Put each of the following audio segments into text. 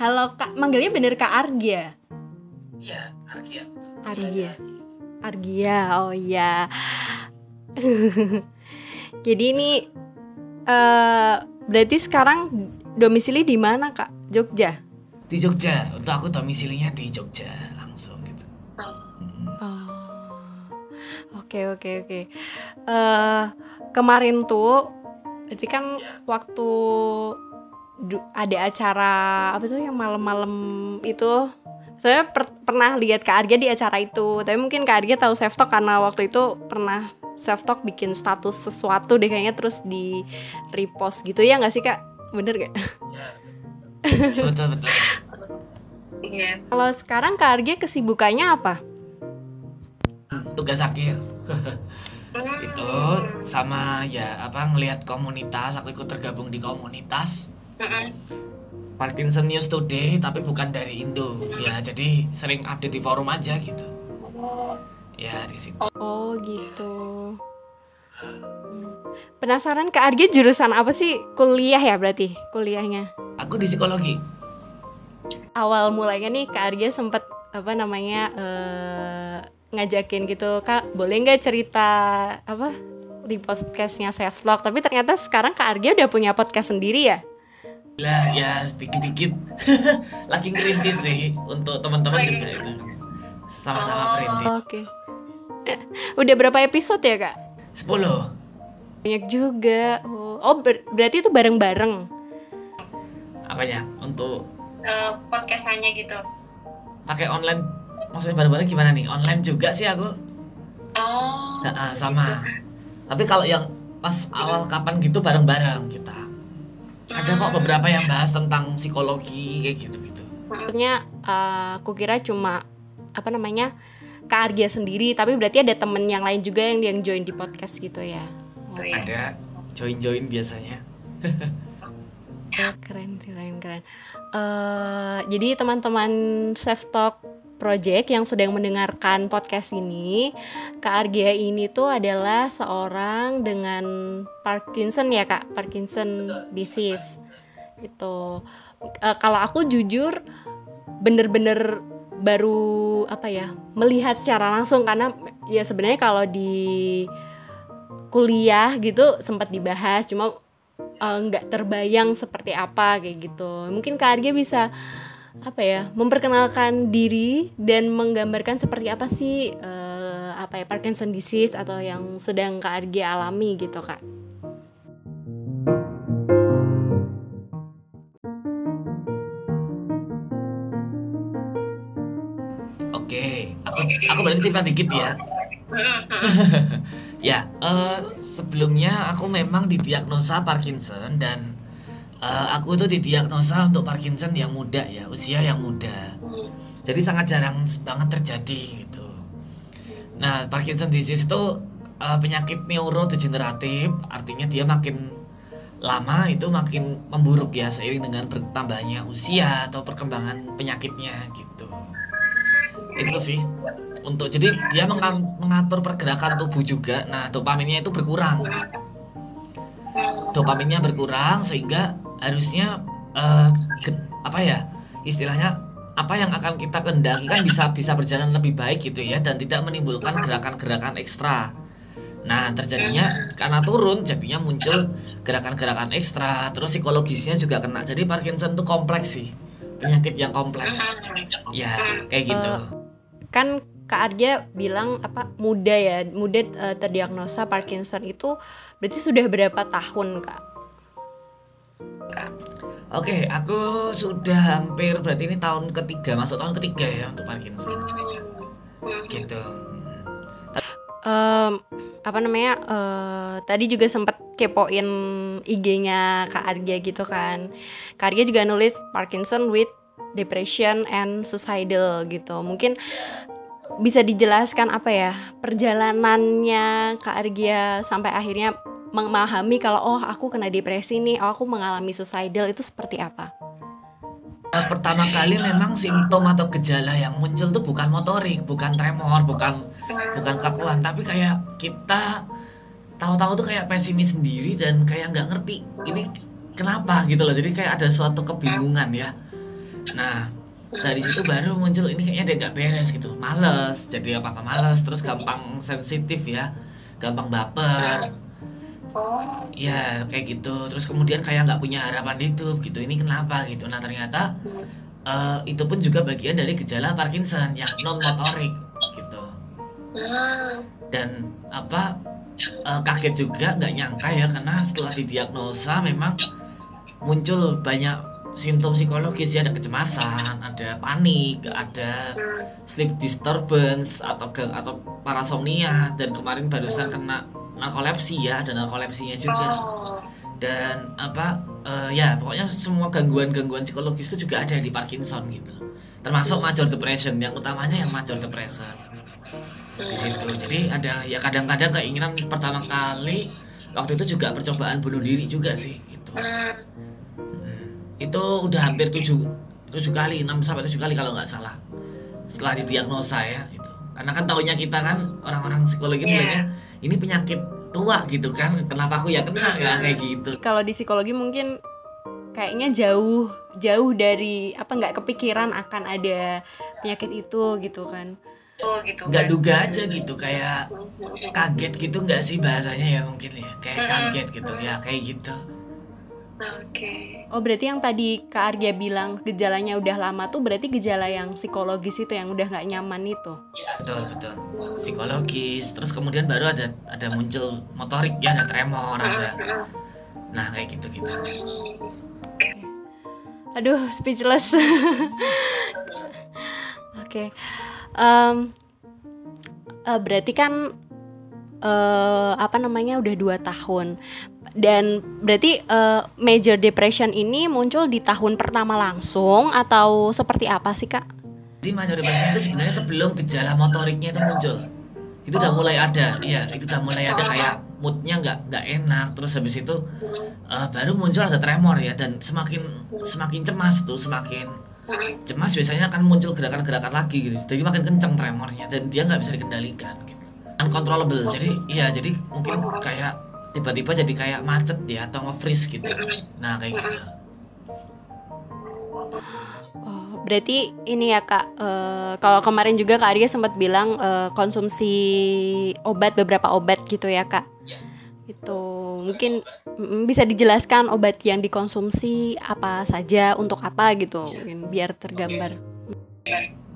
Halo Kak, manggilnya bener Kak Argia. Iya, Argia. Argia. Argia, oh iya. Jadi ini eh berarti sekarang domisili di mana Kak? Jogja. Di Jogja. Untuk aku domisilinya di Jogja langsung gitu. Mm-mm. Oh. Oke oke oke. Eh kemarin tuh berarti kan waktu du- ada acara apa tuh yang malam-malam itu saya per- pernah lihat Kak Arga di acara itu tapi mungkin Kak Arga tahu self talk karena waktu itu pernah self talk bikin status sesuatu deh kayaknya terus di repost gitu ya nggak sih Kak bener gak? Ya. betul betul. Iya. Kalau sekarang Kak Arga kesibukannya apa? Tugas akhir. itu sama ya apa ngelihat komunitas aku ikut tergabung di komunitas. Parkinson News Today tapi bukan dari Indo ya jadi sering update di forum aja gitu ya di situ Oh gitu. Hmm. Penasaran Kak Arga jurusan apa sih? Kuliah ya berarti kuliahnya. aku di psikologi Awal mulanya nih Kak Arga sempet apa namanya eh, ngajakin gitu Kak boleh nggak cerita apa di podcastnya self vlog tapi ternyata sekarang Kak Arga udah punya podcast sendiri ya lah ya sedikit-dikit. Lagi ngerintis sih untuk teman-teman juga itu. sama-sama ngerintis. oke. Udah berapa episode ya Kak? 10 banyak juga. Oh, oh ber- berarti itu bareng-bareng? Apanya? Untuk Eh, podcastannya gitu. pakai online. Maksudnya bareng-bareng gimana nih? Online juga sih aku. Oh. Nah, ah, sama. Tapi kalau yang pas awal kapan gitu bareng-bareng kita ada kok beberapa yang bahas tentang psikologi kayak gitu-gitu Maksudnya eh, aku kira cuma apa namanya Kak Argia sendiri, tapi berarti ada temen yang lain juga yang yang join di podcast gitu ya. Ya. ada join-join biasanya Oh, keren sih, keren keren. Eh, jadi teman-teman Self Talk Project yang sedang mendengarkan podcast ini, Kak Argia ini tuh adalah seorang dengan Parkinson ya kak, Parkinson disease. Itu Eh, kalau aku jujur bener-bener baru apa ya melihat secara langsung karena ya sebenarnya kalau di kuliah gitu sempat dibahas cuma eh, nggak terbayang seperti apa kayak gitu. Mungkin Kak Argia bisa apa ya memperkenalkan diri dan menggambarkan seperti apa sih eh, apa ya Parkinson disease atau yang sedang Kak Argia alami gitu kak. Oke aku aku berarti cerita dikit ya. Ya eh, sebelumnya aku memang didiagnosa Parkinson dan eh, aku itu didiagnosa untuk Parkinson yang muda ya usia yang muda. Jadi sangat jarang banget terjadi gitu. Nah Parkinson disease itu eh, penyakit neurodegeneratif artinya dia makin lama itu makin memburuk ya seiring dengan bertambahnya usia atau perkembangan penyakitnya gitu. Itu sih. Untuk jadi dia mengatur pergerakan tubuh juga. Nah dopaminnya itu berkurang. Dopaminnya berkurang sehingga harusnya ge- apa ya istilahnya apa yang akan kita kendaki kan bisa bisa berjalan lebih baik gitu ya dan tidak menimbulkan gerakan-gerakan ekstra. Nah terjadinya karena turun jadinya muncul gerakan-gerakan ekstra terus psikologisnya juga kena. Jadi Parkinson itu kompleks sih penyakit yang kompleks. Ya kayak gitu. Kan Kak Argia bilang apa muda ya muda eh, terdiagnosa Parkinson itu berarti sudah berapa tahun kak? Oke, aku sudah hampir berarti ini tahun ketiga, masuk tahun ketiga ya untuk Parkinson. Gitu. Em, apa namanya eh, tadi juga sempat kepoin IG-nya Kak Argia gitu kan Kak Argia juga nulis Parkinson with depression and suicidal gitu mungkin bisa dijelaskan apa ya perjalanannya Kak Argia sampai akhirnya memahami kalau oh aku kena depresi nih oh aku mengalami suicidal itu seperti apa pertama kali memang simptom atau gejala yang muncul tuh bukan motorik, bukan tremor, bukan bukan kakuan, tapi kayak kita tahu-tahu tuh kayak pesimis sendiri dan kayak nggak ngerti ini kenapa gitu loh. Jadi kayak ada suatu kebingungan ya. Nah, dari situ baru muncul ini kayaknya dia nggak beres gitu. Males, jadi apa-apa males, terus gampang sensitif ya. Gampang baper. Oh. Ya, kayak gitu. Terus kemudian kayak nggak punya harapan hidup gitu. Ini kenapa gitu. Nah, ternyata eh, itu pun juga bagian dari gejala Parkinson yang non motorik gitu. Hmm. Dan apa eh, kaget juga nggak nyangka ya karena setelah didiagnosa memang muncul banyak simptom psikologis ya ada kecemasan, ada panik, ada Hmm. sleep disturbance atau atau parasomnia dan kemarin barusan kena narkolepsi ya ada narkolepsinya juga. Oh. dan apa eh, ya pokoknya semua gangguan-gangguan psikologis itu juga ada di Parkinson gitu. Termasuk major depression yang utamanya yang major depression di situ. Jadi ada ya kadang-kadang keinginan pertama kali waktu itu juga percobaan bunuh diri juga sih itu Hmm. itu udah hampir tujuh tujuh kali enam sampai tujuh kali kalau nggak salah. Setelah didiagnosa ya itu karena kan taunya kita kan orang-orang psikologi Iya. bilangnya ini penyakit tua gitu kan kenapa aku ya kena ya kayak gitu Kalau di psikologi mungkin kayaknya jauh jauh dari apa nggak kepikiran akan ada penyakit itu gitu kan. Oh gitu. nggak kan. duga aja gitu kayak kaget gitu nggak sih bahasanya ya mungkin ya kayak kaget gitu ya kayak gitu Oke. Oh berarti yang tadi Kak Argia bilang gejalanya udah lama tuh berarti gejala yang psikologis itu yang udah nggak nyaman itu. betul betul psikologis terus kemudian baru ada ada muncul motorik ya ada tremor ada Hmm. nah kayak gitu gitu Aduh, speechless. Oke. Em, eh, berarti kan eh apa namanya udah dua tahun dan berarti eh, major depression ini muncul di tahun pertama langsung atau seperti apa sih kak? Jadi major depression itu sebenarnya sebelum gejala motoriknya itu muncul. Itu udah mulai ada, iya, itu udah mulai ada kayak moodnya nggak nggak enak. Terus habis itu eh, baru muncul ada tremor ya dan semakin semakin cemas tuh semakin cemas biasanya akan muncul gerakan-gerakan lagi gitu. Jadi makin kenceng tremornya dan dia nggak bisa dikendalikan gitu. Uncontrollable. Jadi iya, jadi mungkin kayak tiba-tiba jadi kayak macet ya atau nge-freeze gitu. Nah kayak gitu. Oh, berarti ini ya kak. eh, kalau kemarin juga kak Arya sempat bilang eh, konsumsi obat beberapa obat gitu ya kak. Itu mungkin mm, bisa dijelaskan obat yang dikonsumsi apa saja untuk apa gitu, mungkin biar tergambar.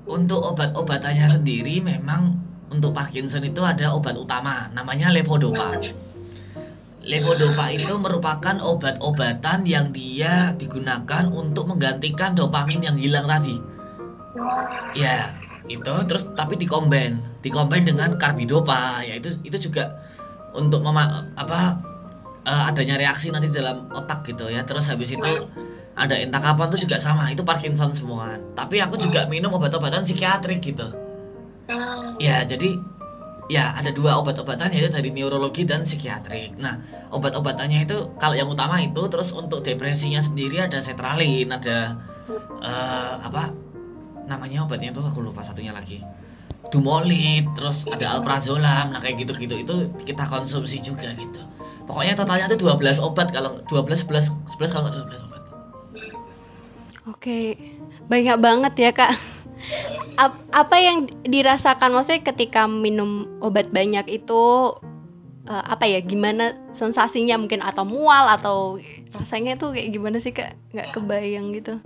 Untuk obat-obatannya sendiri memang untuk Parkinson itu ada obat utama namanya levodopa. Levodopa itu merupakan obat-obatan yang dia digunakan untuk menggantikan dopamin yang hilang tadi. Ya, itu terus tapi dikombin, dikombin dengan karbidopa, ya itu itu juga untuk mema apa eh, adanya reaksi nanti dalam otak gitu ya. Terus habis itu ada entakapan tuh juga sama, itu Parkinson semua. Tapi aku juga minum obat-obatan psikiatrik gitu. Ya, jadi ya ada dua obat-obatan yaitu dari neurologi dan psikiatrik. Nah, obat-obatannya itu kalau yang utama itu terus untuk depresinya sendiri ada sertralin, ada eh, apa namanya obatnya itu aku lupa satunya lagi. Dumolit, terus ada alprazolam, nah kayak gitu-gitu itu kita konsumsi juga gitu. Pokoknya totalnya itu 12 obat kalau 12 11 11 kalau nggak 12 obat. Oke, banyak banget ya kak. Ap- apa yang dirasakan? Maksudnya ketika minum obat banyak itu eh, apa ya? Gimana sensasinya mungkin? Atau mual? Atau rasanya tuh kayak gimana sih kak? Nggak kebayang gitu.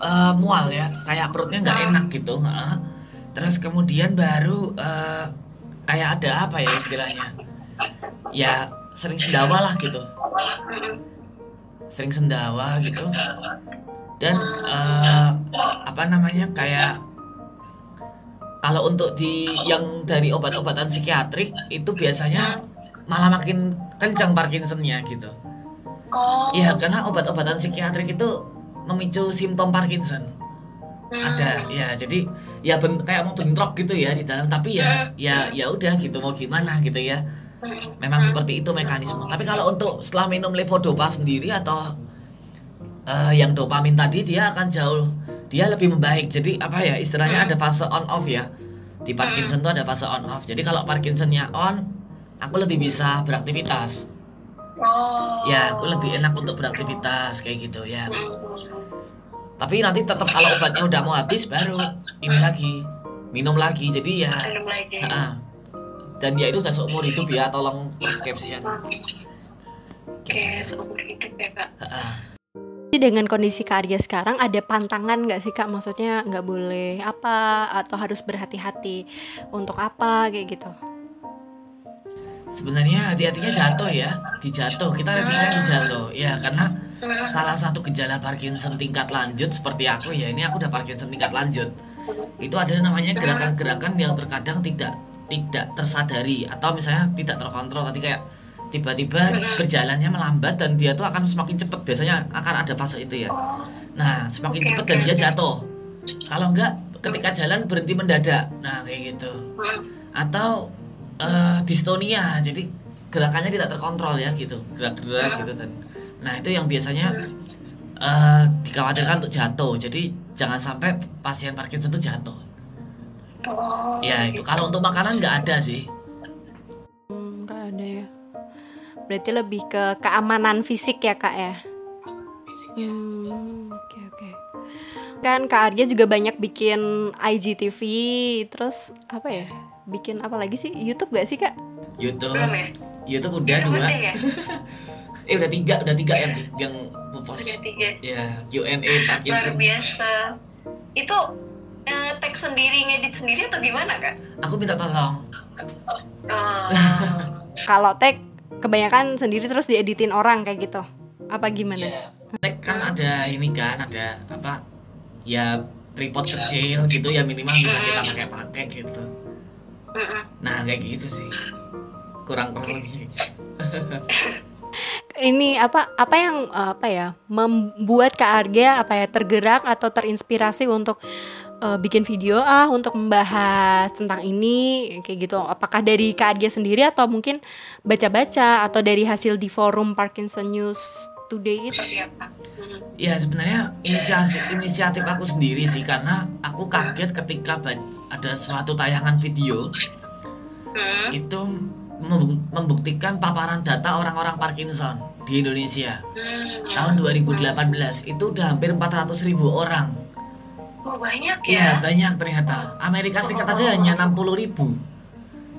eh, mual ya. Kayak perutnya nggak enak gitu heeh. terus kemudian baru eh, kayak ada apa ya istilahnya? Ya sering sendawa lah gitu. Sering sendawa gitu. Dan eh, apa namanya kayak kalau untuk di yang dari obat-obatan psikiatrik itu biasanya malah makin kencang Parkinsonnya gitu Oh. Iya, karena obat-obatan psikiatrik itu memicu simptom Parkinson. Hmm. Ada, ya. Jadi ya ben- kayak mau bentrok gitu ya di dalam, tapi ya ya ya udah gitu mau gimana gitu ya. Hmm. Memang seperti itu mekanisme. Tapi kalau untuk setelah minum levodopa sendiri atau eh, yang dopamin tadi dia akan jauh dia lebih membaik. Jadi apa ya istilahnya ada fase on off ya. Di Parkinson tuh ada fase on off. Jadi kalau Parkinsonnya on, aku lebih bisa beraktivitas. Oh. Ya, aku lebih enak untuk beraktivitas kayak gitu ya. Hmm. tapi nanti tetap kalau obatnya udah mau habis baru ini lagi minum lagi jadi ya minum lagi ah. dan ya itu udah seumur hidup ya tolong prescription oke seumur hidup ya kak Ah. Jadi dengan kondisi Kak Arya sekarang ada pantangan nggak sih Kak? Maksudnya nggak boleh apa atau harus berhati-hati untuk apa kayak gitu? sebenarnya hati-hatinya jatuh ya dijatuh kita resikonya dijatuh ya karena salah satu gejala Parkinson tingkat lanjut seperti aku ya ini aku udah Parkinson tingkat lanjut itu ada namanya gerakan-gerakan yang terkadang tidak tidak tersadari atau misalnya tidak terkontrol tadi kayak tiba-tiba berjalannya melambat dan dia tuh akan semakin cepat biasanya akan ada fase itu ya. Oh. Nah semakin Oke, cepat dan dia jatuh. Kalau enggak ketika jalan berhenti mendadak. Nah kayak gitu. Hmm. atau eh, dystonia jadi gerakannya tidak terkontrol ya gitu. Gerak-gerak gitu dan nah itu yang biasanya eh, dikhawatirkan untuk jatuh. Jadi jangan sampai pasien Parkinson itu jatuh. Oh ya itu. Gitu. kalau untuk makanan nggak ada sih. Hmm, nggak ada ya. Berarti lebih ke keamanan fisik ya Kak ya? Hmm, oke oke. Kan Kak Arya juga banyak bikin IGTV, terus apa ya? Bikin apa lagi sih? YouTube gak sih Kak? YouTube. Belum ya? YouTube udah Itu dua. ya? Eh udah tiga udah tiga yang yang post. Udah tiga. Ya Q&A luar Parkinson biasa. Itu eh, teks sendiri ngedit sendiri atau gimana kak? Aku minta tolong. Oh. Kalau tag kebanyakan sendiri terus dieditin orang kayak gitu. Apa gimana? ya kan ada ini kan ada apa ya tripod kecil gitu ya minimal bisa kita pakai pakai gitu nah kayak gitu sih kurang kurang gitu. Ini apa apa yang eh, apa ya membuat Kak Arya apa ya tergerak atau terinspirasi untuk eh, bikin video ah untuk membahas tentang ini kayak gitu. Apakah dari Kak sendiri atau mungkin baca-baca atau dari hasil di forum Parkinson News Today itu? ya sebenarnya inisiasi inisiatif aku sendiri sih karena aku kaget ketika ada suatu tayangan video Hmm. itu membu- membuktikan paparan data orang-orang Parkinson di Indonesia Hmm. tahun 2018 itu udah hampir 400 ribu orang oh banyak ya? Ya banyak ternyata. Amerika Serikat aja hanya 60 ribu.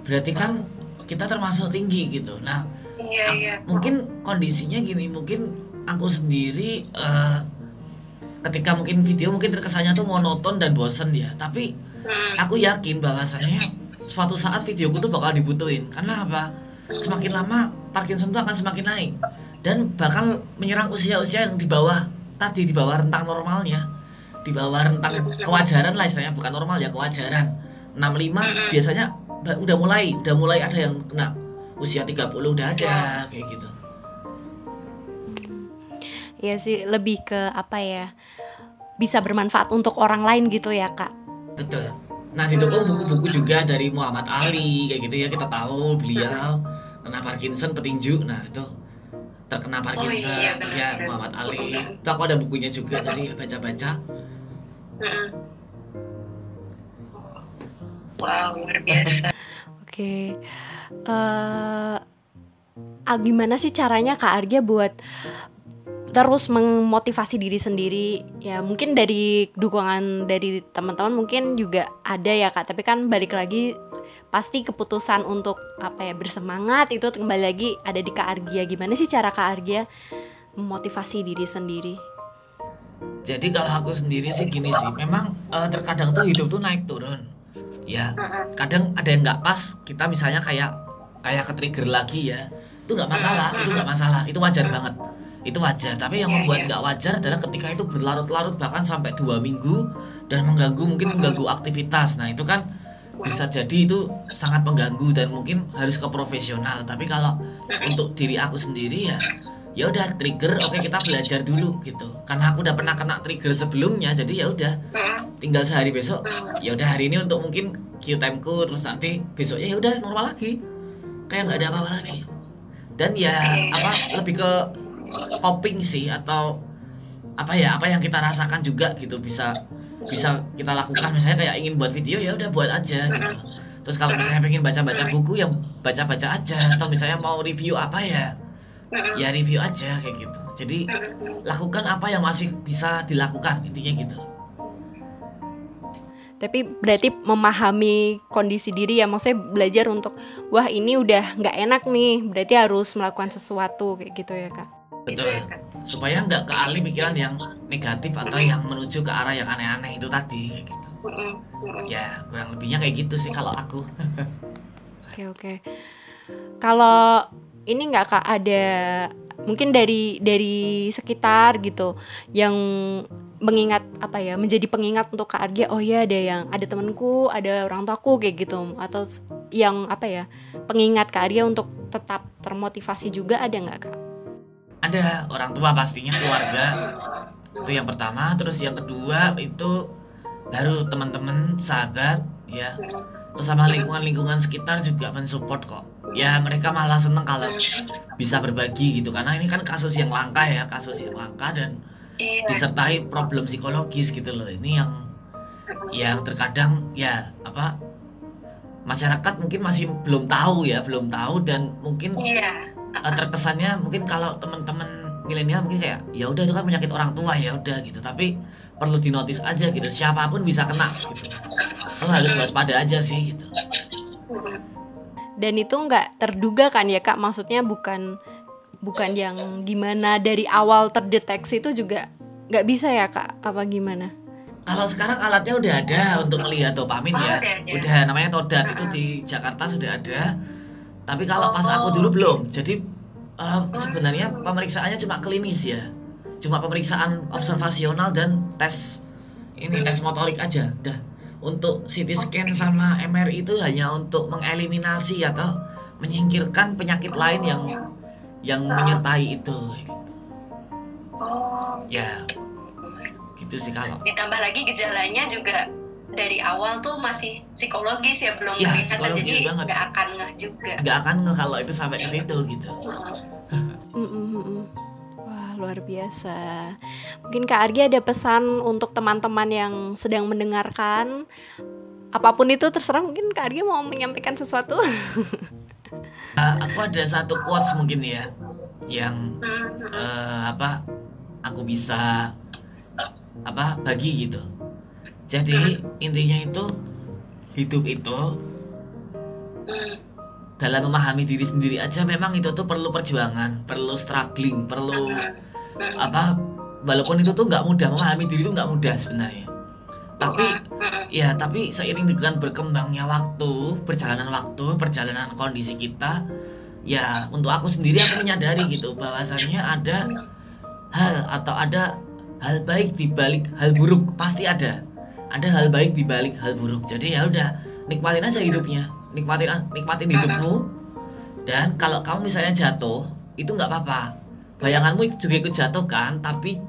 Berarti kan kita termasuk tinggi gitu. Nah iya iya. mungkin kondisinya gini mungkin aku sendiri eh, ketika mungkin video mungkin terkesannya tuh monoton dan bosen ya. Tapi Hmm. aku yakin bahwasannya suatu saat videoku tuh bakal dibutuhin. Karena apa? Semakin lama Parkinson tuh akan semakin naik. Dan bakal menyerang usia-usia yang di bawah tadi di bawah rentang normalnya di bawah rentang kewajaran lah istilahnya bukan normal ya kewajaran 65 biasanya ba- udah mulai udah mulai ada yang kena usia 30 udah ada kayak gitu Ya sih lebih ke apa ya? Bisa bermanfaat untuk orang lain gitu ya, Kak. Betul. Nah di toko buku-buku juga dari Muhammad Ali kayak gitu ya kita tahu beliau kena Parkinson petinju. Nah itu terkena Parkinson iya, benar, ya benar. Muhammad Ali. Itu aku ada bukunya juga jadi baca-baca. Mm-mm. wow luar biasa Oke. eh ah, gimana sih caranya Kak Arya buat terus memotivasi diri sendiri? Ya, mungkin dari dukungan dari teman-teman mungkin juga ada ya, Kak. Tapi kan balik lagi pasti keputusan untuk apa ya bersemangat itu kembali lagi ada di Kak Argia. Gimana sih cara Kak Argia memotivasi diri sendiri? Jadi kalau aku sendiri sih gini sih, memang eh, terkadang tuh hidup tuh naik turun. Ya, kadang ada yang nggak pas. Kita misalnya kayak kayak ke trigger lagi ya, itu nggak masalah, itu nggak masalah, itu wajar banget. Itu wajar. Tapi yang Iya, membuat iya. nggak wajar adalah ketika itu berlarut-larut bahkan sampai dua minggu dan mengganggu mungkin mengganggu aktivitas. Nah itu kan bisa jadi itu sangat mengganggu dan mungkin harus ke profesional. Tapi kalau untuk diri aku sendiri ya ya udah trigger oke kita belajar dulu gitu. Karena aku udah pernah kena trigger sebelumnya jadi ya udah. Tinggal sehari besok ya udah hari ini untuk mungkin Q time ku terus nanti besoknya ya udah normal lagi. Kayak nggak ada apa-apa lagi. Dan ya apa lebih ke coping sih atau apa ya apa yang kita rasakan juga gitu bisa bisa kita lakukan. Misalnya kayak ingin buat video ya udah buat aja gitu. Terus kalau misalnya pengen baca-baca buku yang baca-baca aja. Atau misalnya mau review apa ya ya review aja kayak gitu. Jadi lakukan apa yang masih bisa dilakukan intinya gitu. Tapi berarti memahami kondisi diri ya, maksudnya belajar untuk wah ini udah nggak enak nih, berarti harus melakukan sesuatu kayak gitu ya kak. Gitu betul ya, Kak. Supaya nggak kealih pikiran yang negatif atau yang menuju ke arah yang aneh-aneh itu tadi kayak gitu ya kurang lebihnya kayak gitu sih kalau aku Oke oke. Kalau ini nggak kak ada mungkin dari dari sekitar gitu yang mengingat apa ya menjadi pengingat untuk kak Argia oh ya ada yang ada temanku ada orang tuaku kayak gitu atau yang apa ya pengingat kak Argia untuk tetap termotivasi juga ada nggak kak? Ada orang tua pastinya keluarga. Itu yang pertama. Terus yang kedua itu baru teman-teman sahabat ya. Terus sama lingkungan-lingkungan sekitar juga mensupport kok. Ya mereka malah seneng kalau bisa berbagi gitu. Karena ini kan kasus yang langka ya kasus yang langka dan Iya. disertai problem psikologis gitu loh. Ini yang yang terkadang ya apa masyarakat mungkin masih belum tahu ya belum tahu dan mungkin Iya. Uh, terkesannya mungkin kalau teman-teman milenial mungkin kayak ya udah itu kan penyakit orang tua ya udah gitu. Tapi perlu dinotis aja gitu siapa pun bisa kena gitu. So harus waspada aja sih gitu. Dan itu nggak terduga kan ya kak? Maksudnya bukan bukan yang gimana dari awal terdeteksi itu juga nggak bisa ya kak? Apa gimana? Kalau sekarang alatnya udah ada untuk melihat dopamin Oh, ya udah ada. udah namanya Todat itu di Jakarta sudah ada tapi kalau pas aku dulu belum. jadi uh, sebenarnya pemeriksaannya cuma klinis ya. Cuma pemeriksaan observasional dan tes ini tes motorik aja. Udah untuk CT scan sama MRI itu hanya untuk mengeliminasi atau menyingkirkan penyakit lain yang yang menyertai itu. Gitu. Oh, ya. Gitu sih kalau. Ditambah lagi gejalanya juga dari awal tuh masih psikologis ya belum Ya, kelihatan psikologis jadi banget. nggak akan ngeh juga. nggak akan nge kalau itu sampai ke situ gitu. Mm, mm, wah luar biasa. Mungkin kak Argi ada pesan untuk teman-teman yang sedang mendengarkan? Apa pun itu terserah mungkin kak Argi mau menyampaikan sesuatu. Uh, aku ada satu quotes mungkin ya yang eh, apa aku bisa apa bagi gitu jadi intinya itu hidup itu dalam memahami diri sendiri aja memang itu tuh perlu perjuangan perlu struggling perlu apa walaupun itu tuh nggak mudah memahami diri itu nggak mudah sebenarnya. Tapi. Ya, tapi seiring dengan berkembangnya waktu, perjalanan waktu, perjalanan kondisi kita, ya untuk aku sendiri aku menyadari gitu bahwasannya ada hal atau ada hal baik di balik hal buruk, pasti ada. Ada hal baik di balik hal buruk. Jadi ya udah, nikmatin aja hidupnya, nikmatin nikmatin hidupmu. Dan kalau kamu misalnya jatuh, itu nggak apa-apa. Bayanganmu juga ikut jatuh kan, tapi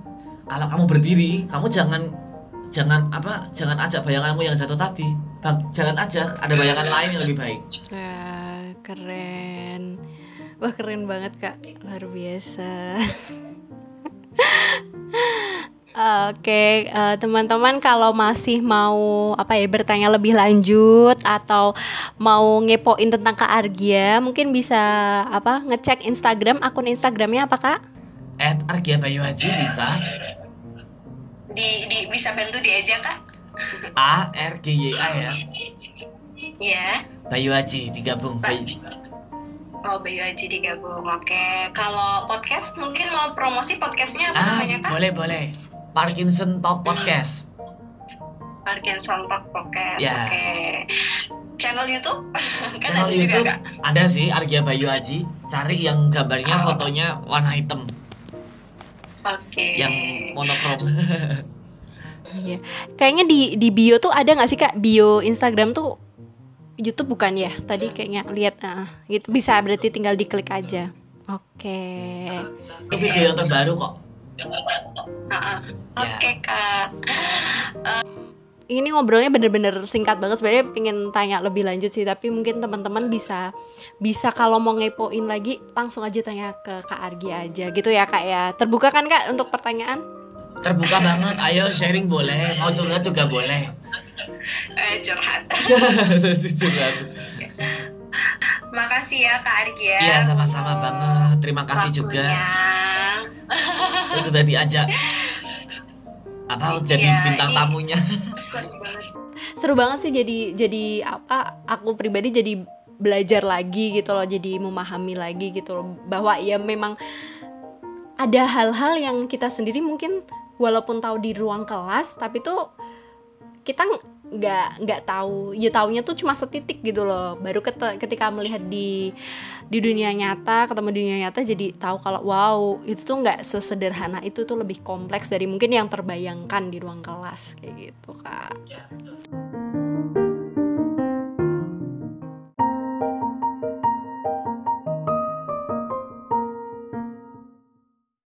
kalau kamu berdiri, kamu jangan jangan apa jangan ajak bayanganmu yang jatuh tadi Bang, jangan ajak ada bayangan lain yang lebih baik Wah, keren. Wah, keren banget, Kak. Luar biasa. Oke, eh, teman-teman kalau masih mau apa ya bertanya lebih lanjut atau mau ngepoin tentang Kak Argia, mungkin bisa apa ngecek Instagram akun Instagramnya apa Kak? at Argia Bayu Haji bisa Di, di bisa bantu diajak kak? A R G Y A ya Ya. Bayu Haji digabung Bayu. Oh Bayu Haji digabung. Oke. Kalau podcast mungkin mau promosi podcastnya apa ah namanya kak? boleh boleh Parkinson Talk Podcast Parkinson Talk Podcast. Ya. Oke. Channel YouTube? kan channel ada juga YouTube kak. ada sih Argia Bayu Haji cari yang gambarnya fotonya warna hitam Oke. yang monokrom Iya. Kayaknya di di bio tuh ada nggak sih Kak bio Instagram tuh YouTube bukan ya? Tadi kayaknya lihat ah, gitu bisa berarti tinggal diklik aja. Oke. itu video yang terbaru kok Ah, ah. Ya. Oke kak. Ini ngobrolnya bener-bener singkat banget sebenarnya pengen tanya lebih lanjut sih tapi mungkin teman-teman bisa bisa kalau mau ngepoin lagi langsung aja tanya ke Kak Argi aja gitu ya Kak ya. Terbuka kan Kak untuk pertanyaan? terbuka banget ayo sharing boleh mau curhat juga boleh Eh, curhat. curhat Makasih ya Kak Argia. Iya, sama-sama banget. Terima kasih juga waktunya. sudah diajak apa jadi Iya, bintang ini- tamunya. Seru banget. seru banget sih jadi jadi apa aku pribadi jadi belajar lagi gitu loh jadi memahami lagi gitu loh bahwa ya memang ada hal-hal yang kita sendiri mungkin walaupun tahu di ruang kelas tapi tuh kita nggak nggak tahu. Ya taunya tuh cuma setitik gitu loh. Baru ket- ketika melihat di di dunia nyata ketemu dunia nyata jadi tahu kalau wow itu tuh nggak sesederhana. Itu tuh lebih kompleks dari mungkin yang terbayangkan di ruang kelas kayak gitu kak. Ya, betul.